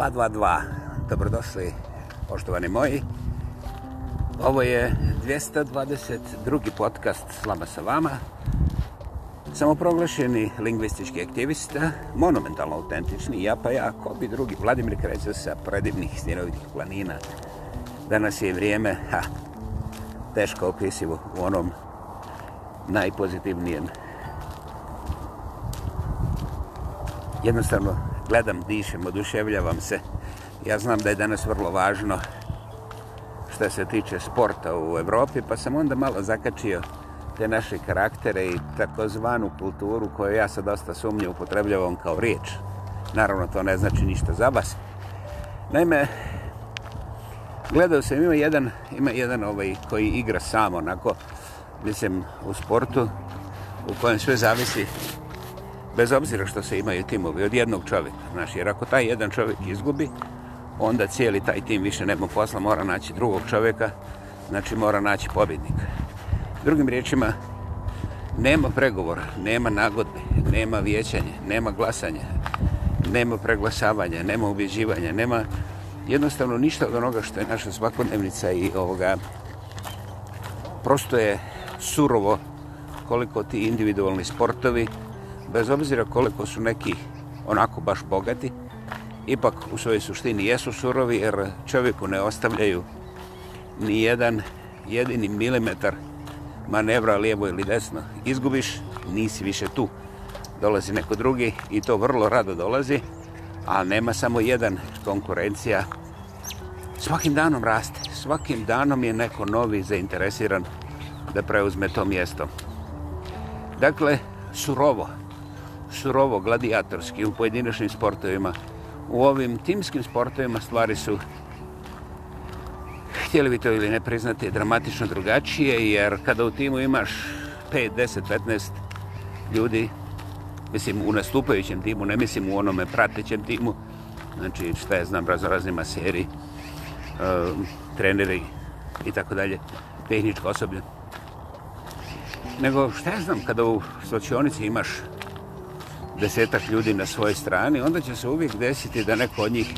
222. Dobrodošli, poštovani moji. Ovo je 222. podcast Slama sa vama. Samoproglašeni lingvistički aktivista, monumentalno autentični, ja pa ja, ko bi drugi, Vladimir Krezo sa predivnih snjerovitih planina. Danas je vrijeme, ha, teško opisivo u onom najpozitivnijem. Jednostavno, gledam, dišem, oduševljavam se. Ja znam da je danas vrlo važno što se tiče sporta u Evropi, pa sam onda malo zakačio te naše karaktere i takozvanu kulturu koju ja sad dosta sumnje upotrebljavam kao riječ. Naravno, to ne znači ništa za vas. Naime, gledao sam, ima jedan, ima jedan ovaj koji igra sam onako, mislim, u sportu u kojem sve zavisi bez obzira što se imaju timovi od jednog čovjeka. Znači, jer ako taj jedan čovjek izgubi, onda cijeli taj tim više nema posla, mora naći drugog čovjeka, znači mora naći pobjednika. Drugim riječima, nema pregovora, nema nagodbe, nema vijećanja, nema glasanja, nema preglasavanja, nema ubjeđivanja, nema jednostavno ništa od onoga što je naša svakodnevnica i ovoga prosto je surovo koliko ti individualni sportovi bez obzira koliko su neki onako baš bogati, ipak u svojoj suštini jesu surovi jer čovjeku ne ostavljaju ni jedan jedini milimetar manevra lijevo ili desno. Izgubiš, nisi više tu. Dolazi neko drugi i to vrlo rado dolazi, a nema samo jedan konkurencija. Svakim danom raste, svakim danom je neko novi zainteresiran da preuzme to mjesto. Dakle, surovo, surovo gladijatorski u pojedinačnim sportovima. U ovim timskim sportovima stvari su, htjeli bi to ili ne priznati, dramatično drugačije, jer kada u timu imaš 5, 10, 15 ljudi, mislim u nastupajućem timu, ne mislim u onome pratećem timu, znači šta je znam, razno raznima seriji, um, treneri i tako dalje, tehničko osoblje. Nego šta je znam, kada u slučionici imaš desetak ljudi na svojoj strani, onda će se uvijek desiti da neko od njih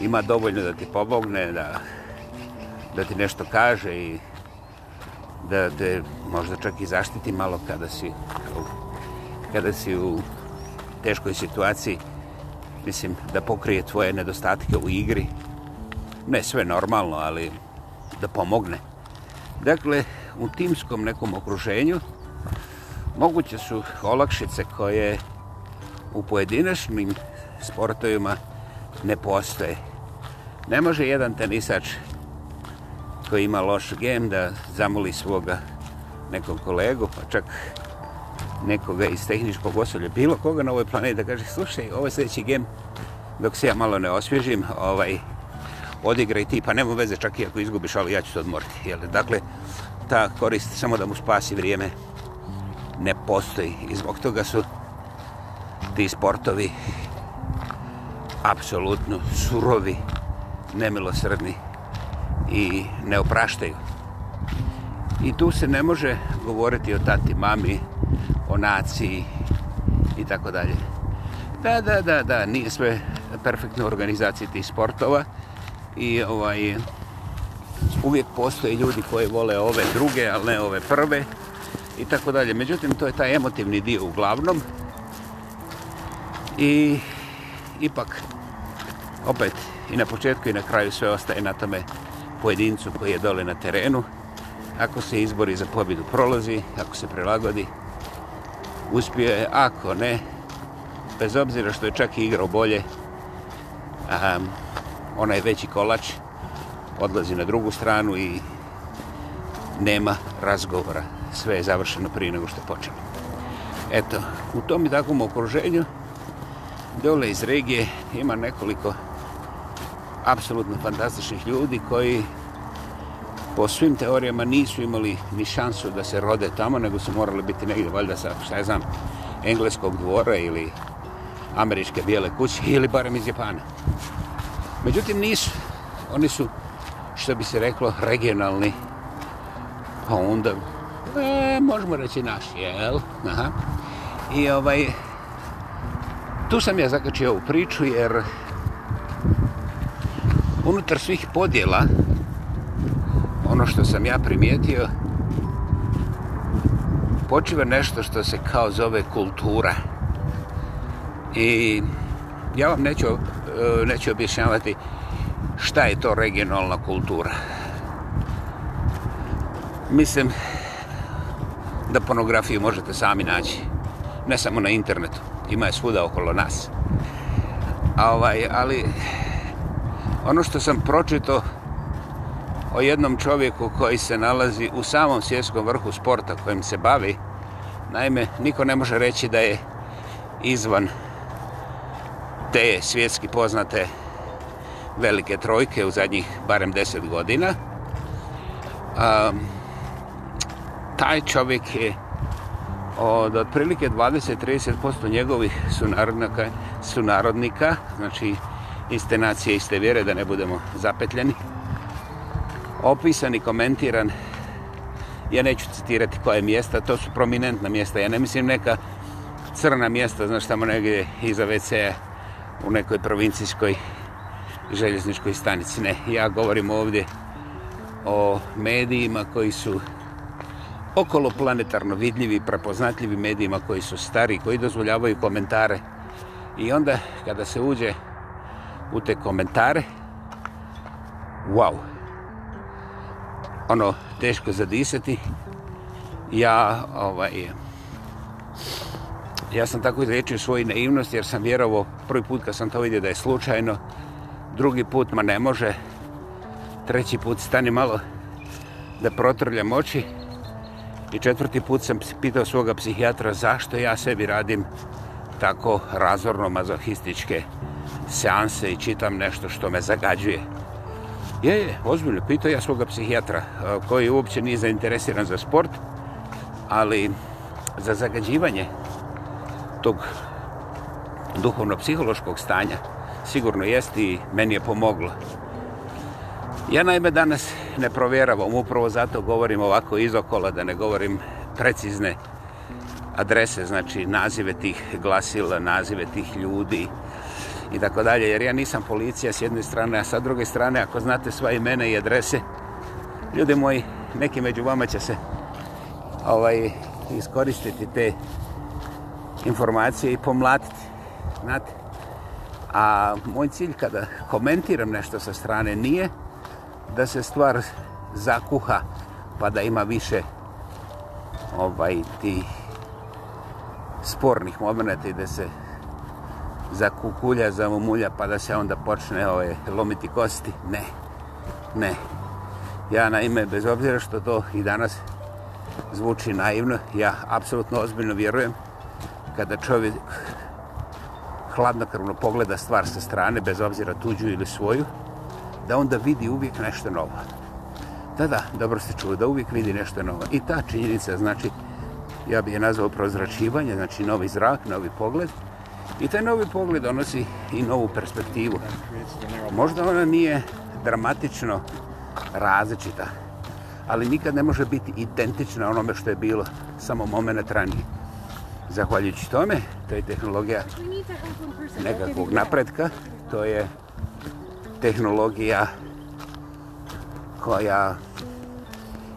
ima dovoljno da ti pomogne, da, da ti nešto kaže i da te možda čak i zaštiti malo kada si, kada si u teškoj situaciji, mislim, da pokrije tvoje nedostatke u igri. Ne sve normalno, ali da pomogne. Dakle, u timskom nekom okruženju moguće su olakšice koje u pojedinačnim sportovima ne postoje. Ne može jedan tenisač koji ima loš gem da zamoli svoga nekog kolegu, pa čak nekoga iz tehničkog osoblja, bilo koga na ovoj planeti da kaže slušaj, ovo je sljedeći gem, dok se ja malo ne osvježim, ovaj, odigraj ti, pa nema veze čak i ako izgubiš, ali ja ću to odmoriti. Jel? Dakle, ta korist samo da mu spasi vrijeme ne postoji i zbog toga su ti sportovi apsolutno surovi, nemilosrdni i ne opraštaju. I tu se ne može govoriti o tati, mami, o naciji i tako dalje. Da, da, da, da, nije sve perfektno organizacije tih sportova i ovaj uvijek postoje ljudi koji vole ove druge, ali ne ove prve i tako dalje. Međutim, to je taj emotivni dio uglavnom. glavnom i ipak opet i na početku i na kraju sve ostaje na tome pojedincu koji je dole na terenu. Ako se izbori za pobjedu prolazi, ako se prelagodi, uspio je, ako ne, bez obzira što je čak i igrao bolje, um, onaj veći kolač odlazi na drugu stranu i nema razgovora. Sve je završeno prije nego što je počelo. Eto, u tom i takvom okruženju dole iz regije ima nekoliko apsolutno fantastičnih ljudi koji po svim teorijama nisu imali ni šansu da se rode tamo, nego su morali biti negdje, valjda sa, šta znam, engleskog dvora ili američke bijele kuće ili barem iz Japana. Međutim, nisu. Oni su, što bi se reklo, regionalni, pa onda, e, možemo reći naši, jel? Aha. I ovaj, Tu sam ja zakačio ovu priču jer unutar svih podjela ono što sam ja primijetio počiva nešto što se kao zove kultura. I ja vam neću, e, neću objašnjavati šta je to regionalna kultura. Mislim da pornografiju možete sami naći, ne samo na internetu ima je svuda okolo nas. Ovaj, ali ono što sam pročito o jednom čovjeku koji se nalazi u samom svjetskom vrhu sporta kojim se bavi, naime, niko ne može reći da je izvan te svjetski poznate velike trojke u zadnjih barem 10 godina. Um, taj čovjek je od otprilike 20-30% njegovih sunarodnika, sunarodnika, znači iste nacije, iste vjere, da ne budemo zapetljeni, opisan i komentiran, ja neću citirati koje mjesta, to su prominentna mjesta, ja ne mislim neka crna mjesta, znaš tamo negdje iza WC-a u nekoj provincijskoj željezničkoj stanici, ne, ja govorim ovdje o medijima koji su okolo planetarno vidljivi, prepoznatljivi medijima koji su stari, koji dozvoljavaju komentare. I onda kada se uđe u te komentare, wow, ono teško zadisati, ja ovaj, ja sam tako izrečio svoju naivnost jer sam vjerovo prvi put kad sam to vidio da je slučajno, drugi put ma ne može, treći put stani malo da protrljam oči, I četvrti put sam pitao svoga psihijatra zašto ja sebi radim tako razorno mazohističke seanse i čitam nešto što me zagađuje. Je, je, ozbiljno, pitao ja svoga psihijatra koji uopće nije zainteresiran za sport, ali za zagađivanje tog duhovno-psihološkog stanja sigurno jest i meni je pomoglo. Ja naime danas ne provjeravam, upravo zato govorim ovako iz okola, da ne govorim precizne adrese, znači nazive tih glasila, nazive tih ljudi i tako dalje, jer ja nisam policija s jedne strane, a sa druge strane, ako znate sva imena i adrese, ljudi moji, neki među vama će se ovaj, iskoristiti te informacije i pomlatiti, znate. A moj cilj kada komentiram nešto sa strane nije, da se stvar zakuha pa da ima više ovaj ti spornih momenta i da se zakukulja, zamumulja pa da se onda počne ove ovaj, lomiti kosti. Ne, ne. Ja naime, bez obzira što to i danas zvuči naivno, ja apsolutno ozbiljno vjerujem kada čovjek hladnokrvno pogleda stvar sa strane, bez obzira tuđu ili svoju, da onda vidi uvijek nešto novo. Da, da, dobro ste čuli, da uvijek vidi nešto novo. I ta činjenica, znači, ja bi je nazvao prozračivanje, znači novi zrak, novi pogled. I taj novi pogled donosi i novu perspektivu. Možda ona nije dramatično različita, ali nikad ne može biti identična onome što je bilo samo moment ranije. Zahvaljujući tome, to je tehnologija nekakvog napretka, to je tehnologija koja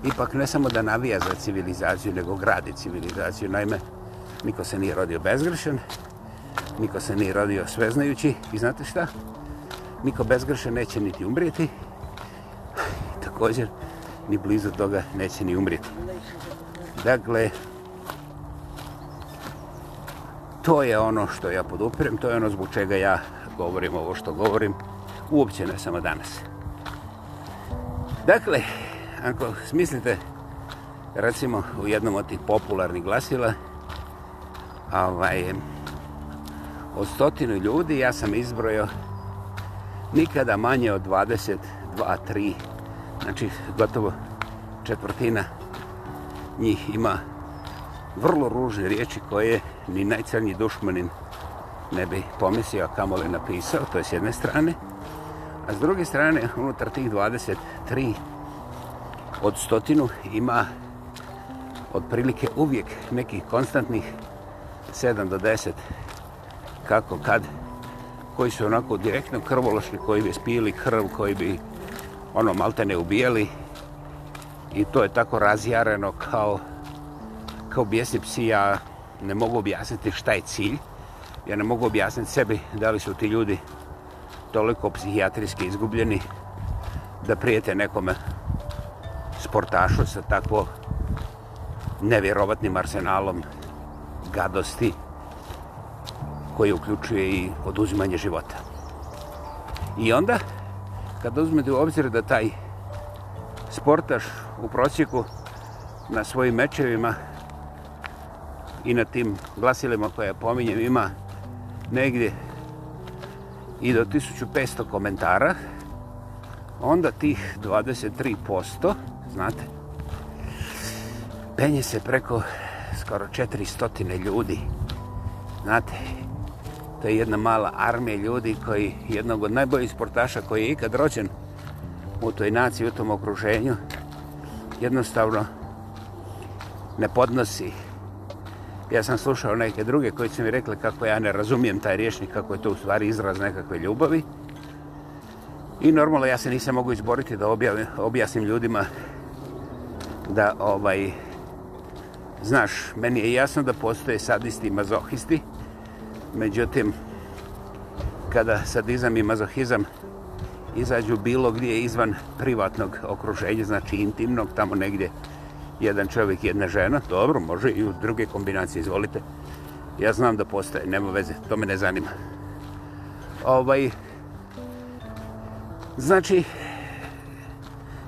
ipak ne samo da navija za civilizaciju, nego gradi civilizaciju. Naime, niko se nije rodio bezgršen, niko se nije rodio sveznajući i znate šta? Niko bezgršen neće niti umrijeti, također ni blizu toga neće ni umrijeti. Dakle, to je ono što ja podupirem, to je ono zbog čega ja govorim ovo što govorim uopće ne samo danas. Dakle, ako smislite, recimo, u jednom od tih popularnih glasila, ovaj, od stotinu ljudi, ja sam izbrojao nikada manje od 22, 3, znači gotovo četvrtina njih ima vrlo ružne riječi koje ni najcrnji dušmanin ne bi pomislio kamo li napisao, to je s jedne strane. A s druge strane, unutar tih 23 od stotinu ima otprilike uvijek nekih konstantnih 7 do 10 kako kad koji su onako direktno krvološki koji bi spili krv koji bi ono malte ne ubijali i to je tako razjareno kao kao bijesni psi ja ne mogu objasniti šta je cilj ja ne mogu objasniti sebi da li su ti ljudi toliko psihijatriski izgubljeni da prijete nekome sportašu sa tako nevjerovatnim arsenalom gadosti koji uključuje i oduzimanje života. I onda, kad uzmete u obzir da taj sportaš u prosjeku na svojim mečevima i na tim glasilima koje pominjem ima negdje i do 1500 komentara, onda tih 23%, znate, penje se preko skoro 400 ljudi. Znate, to je jedna mala armija ljudi koji jednog od najboljih sportaša koji je ikad rođen u toj naciji, u tom okruženju, jednostavno ne podnosi Ja sam slušao neke druge koji su mi rekli kako ja ne razumijem taj riječnik, kako je to u stvari izraz nekakve ljubavi. I normalno ja se nisam mogu izboriti da objavim, objasnim ljudima da ovaj znaš, meni je jasno da postoje sadisti i mazohisti. Međutim, kada sadizam i mazohizam izađu bilo gdje izvan privatnog okruženja, znači intimnog, tamo negdje jedan čovjek, jedna žena, dobro, može i u druge kombinacije, izvolite. Ja znam da postaje, nema veze, to me ne zanima. Ovaj, znači,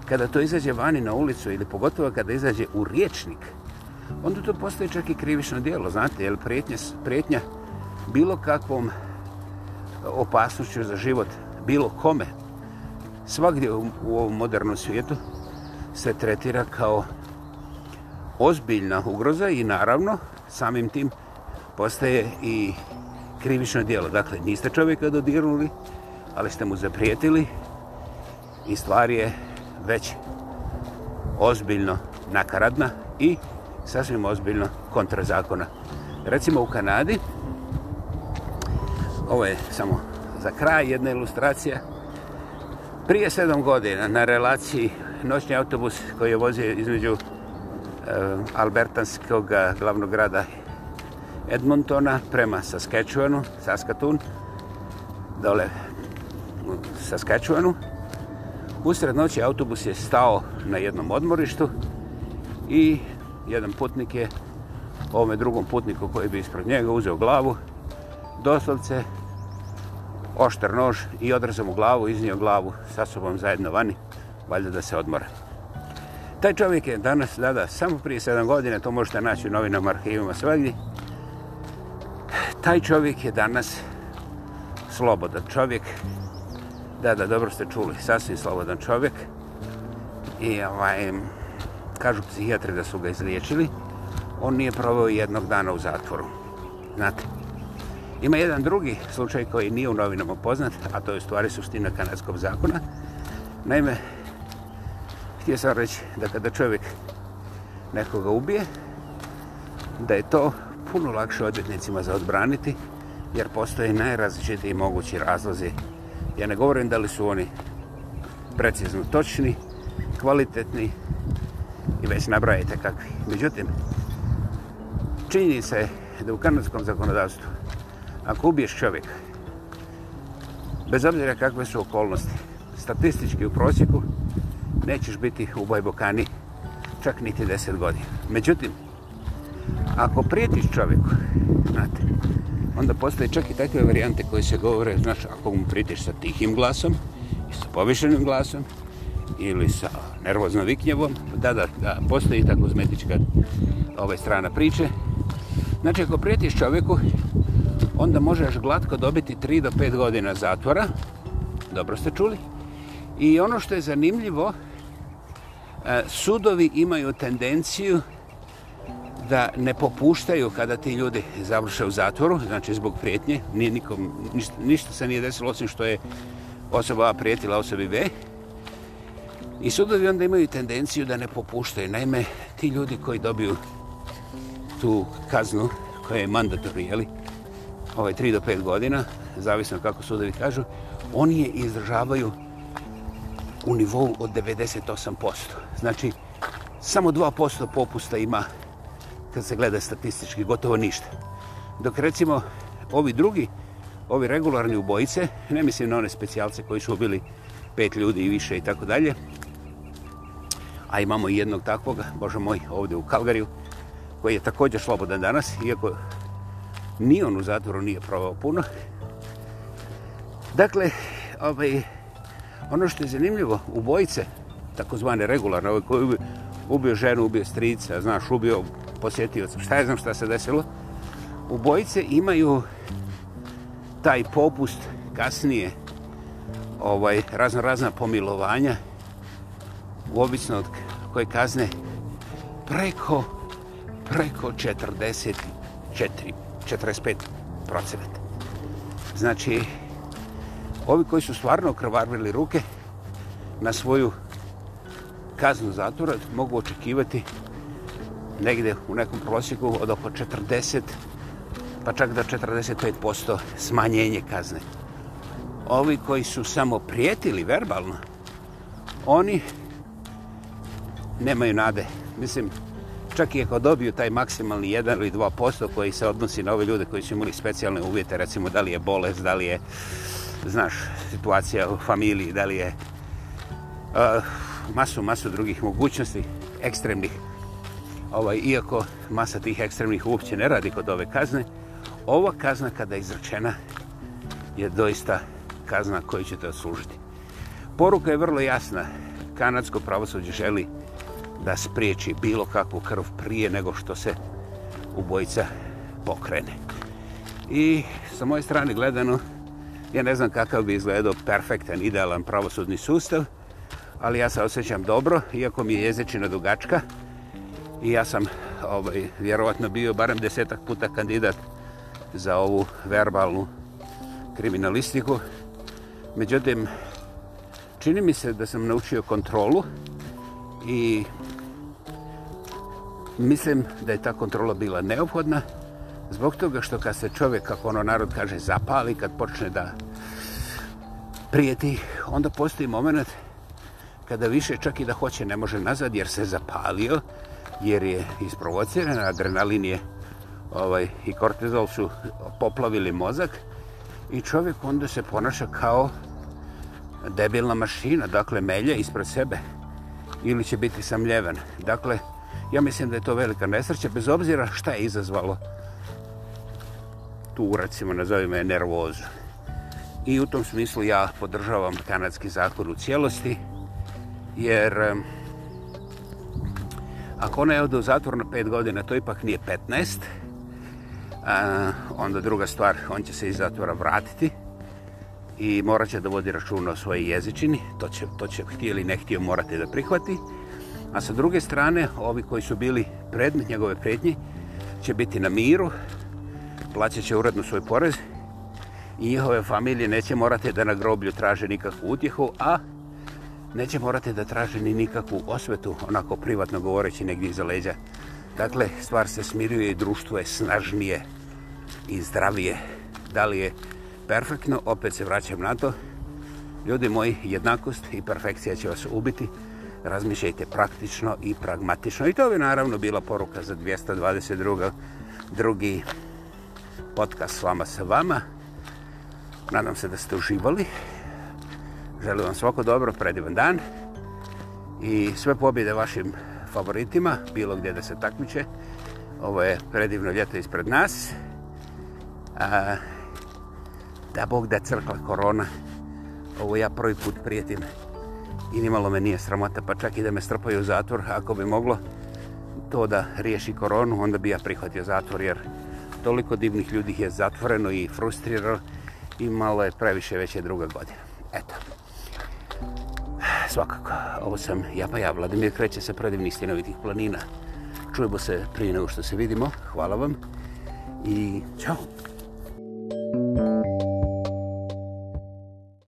kada to izađe vani na ulicu ili pogotovo kada izađe u riječnik, onda to postaje čak i krivično dijelo, znate, jer prijetnja, prijetnja bilo kakvom opasnošću za život, bilo kome, svakdje u, u ovom modernom svijetu se tretira kao ozbiljna ugroza i naravno samim tim postaje i krivično dijelo. Dakle, niste čovjeka dodirnuli, ali ste mu zaprijetili i stvar je već ozbiljno nakaradna i sasvim ozbiljno kontrazakona. Recimo u Kanadi, ovo je samo za kraj jedna ilustracija, prije sedam godina na relaciji noćni autobus koji je vozio između Eh, albertanskog eh, glavnog grada Edmontona prema Saskatchewanu, Saskatoon, dole u Saskatchewanu. Usred noći autobus je stao na jednom odmorištu i jedan putnik je ovome drugom putniku koji bi ispred njega uzeo glavu, doslovce oštar nož i odrezao mu glavu, iznio glavu sa sobom zajedno vani, valjda da se odmora. Taj čovjek je danas, da, da, samo prije sedam godine, to možete naći u novinom arhivima svegdje, taj čovjek je danas slobodan čovjek. Da, da, dobro ste čuli, sasvim slobodan čovjek. I ovaj, kažu psihijatri da su ga izliječili, on nije proveo jednog dana u zatvoru. Znate, ima jedan drugi slučaj koji nije u novinama poznat, a to je u stvari suština kanadskog zakona. Naime, Htio sam reći da kada čovjek nekoga ubije, da je to puno lakše odvjetnicima za odbraniti, jer postoje najrazličitiji mogući razlozi. Ja ne govorim da li su oni precizno točni, kvalitetni i već nabrajete kakvi. Međutim, čini se da u kanadskom zakonodavstvu, ako ubiješ čovjeka, bez obzira kakve su okolnosti, statistički u prosjeku, nećeš biti u Bojbokani čak niti 10 godina. Međutim, ako prijetiš čovjeku, znate, onda postoje čak i takve varijante koje se govore, znaš, ako mu prijetiš sa tihim glasom i sa povišenim glasom ili sa nervozno viknjevom, da, da, da, postoji ta kozmetička ovaj strana priče. Znači, ako prijetiš čovjeku, onda možeš glatko dobiti 3 do 5 godina zatvora, dobro ste čuli, I ono što je zanimljivo, E, sudovi imaju tendenciju da ne popuštaju kada ti ljudi završaju u zatvoru, znači zbog prijetnje, nije nikom, ništa, ništa se nije desilo osim što je osoba A prijetila osobi B. I sudovi onda imaju tendenciju da ne popuštaju. Naime, ti ljudi koji dobiju tu kaznu koja je mandatorija, jeli, ovaj 3 do 5 godina, zavisno kako sudovi kažu, oni je izdržavaju izdržavaju u nivou od 98%. Znači, samo 2% popusta ima kad se gleda statistički, gotovo ništa. Dok recimo, ovi drugi, ovi regularni ubojice, ne mislim na one specijalce koji su bili pet ljudi i više i tako dalje, a imamo i jednog takvoga, bože moj, ovdje u Kalgariju, koji je također slobodan danas, iako ni on u zatvoru nije provao puno. Dakle, ovaj, Ono što je zanimljivo, ubojice, takozvane regularne, ovaj koji ubio ženu, ubio strica, znaš, ubio posjetioca, šta je znam šta se desilo, ubojice imaju taj popust kasnije ovaj razno razna pomilovanja u obično od koje kazne preko preko 44 45 procenata. Znači, ovi koji su stvarno krvarvili ruke na svoju kaznu zatvora mogu očekivati negde u nekom prosjeku od oko 40 pa čak do 45% smanjenje kazne. Ovi koji su samo prijetili verbalno, oni nemaju nade. Mislim, čak i ako dobiju taj maksimalni 1 ili 2% koji se odnosi na ove ljude koji su imali specijalne uvjete, recimo da li je bolest, da li je uh, znaš, situacija u familiji, da li je uh, masu, masu drugih mogućnosti ekstremnih. Ovaj, iako masa tih ekstremnih uopće ne radi kod ove kazne, ova kazna kada je izračena je doista kazna koju ćete odslužiti. Poruka je vrlo jasna. Kanadsko pravosuđe želi da spriječi bilo kakvu krv prije nego što se ubojica pokrene. I sa moje strane gledano, Ja ne znam kakav bi izgledao perfektan, idealan pravosudni sustav, ali ja se osjećam dobro, iako mi je jezičina dugačka. I ja sam ovaj, vjerovatno bio barem desetak puta kandidat za ovu verbalnu kriminalistiku. Međutim, čini mi se da sam naučio kontrolu i mislim da je ta kontrola bila neophodna. Zbog toga što kad se čovjek, kako ono narod kaže, zapali, kad počne da prijeti, onda postoji moment kada više čak i da hoće ne može nazad jer se zapalio, jer je isprovociran, adrenalin je ovaj, i kortizol su poplavili mozak i čovjek onda se ponaša kao debilna mašina, dakle melja ispred sebe ili će biti samljeven. Dakle, ja mislim da je to velika nesreća bez obzira šta je izazvalo tu recimo nazovimo je nervozu. I u tom smislu ja podržavam kanadski zakon u cijelosti, jer ako ona je od zatvor na 5 godina, to ipak nije 15, a, onda druga stvar, on će se iz zatvora vratiti i morat će da vodi račun o svojoj jezičini, to će, to će htio ili ne htio morate da prihvati, a sa druge strane, ovi koji su bili predmet njegove prednje, će biti na miru, plaćat će uredno svoj porez i njihove familije neće morati da na groblju traže nikakvu utjehu, a neće morati da traže ni nikakvu osvetu, onako privatno govoreći negdje iza leđa. Dakle, stvar se smiruje i društvo je snažnije i zdravije. Da li je perfektno, opet se vraćam na to. Ljudi moji, jednakost i perfekcija će vas ubiti. Razmišljajte praktično i pragmatično. I to bi naravno bila poruka za 222. drugi podcast Slama sa vama. Nadam se da ste uživali. Želim vam svako dobro, predivan dan i sve pobjede vašim favoritima, bilo gdje da se takmiće. Ovo je predivno ljeto ispred nas. A, da Bog da crkla korona. Ovo ja prvi put prijetim i nimalo me nije sramota, pa čak i da me strpaju u zatvor, ako bi moglo to da riješi koronu, onda bi ja prihvatio zatvor, jer toliko divnih ljudi je zatvoreno i frustrirano i malo je previše veće druga godina. Eto. Svakako, ovo sam ja pa ja, Vladimir Kreće sa predivnih stjenovitih planina. Čujemo se prije nego što se vidimo. Hvala vam i čao. thank you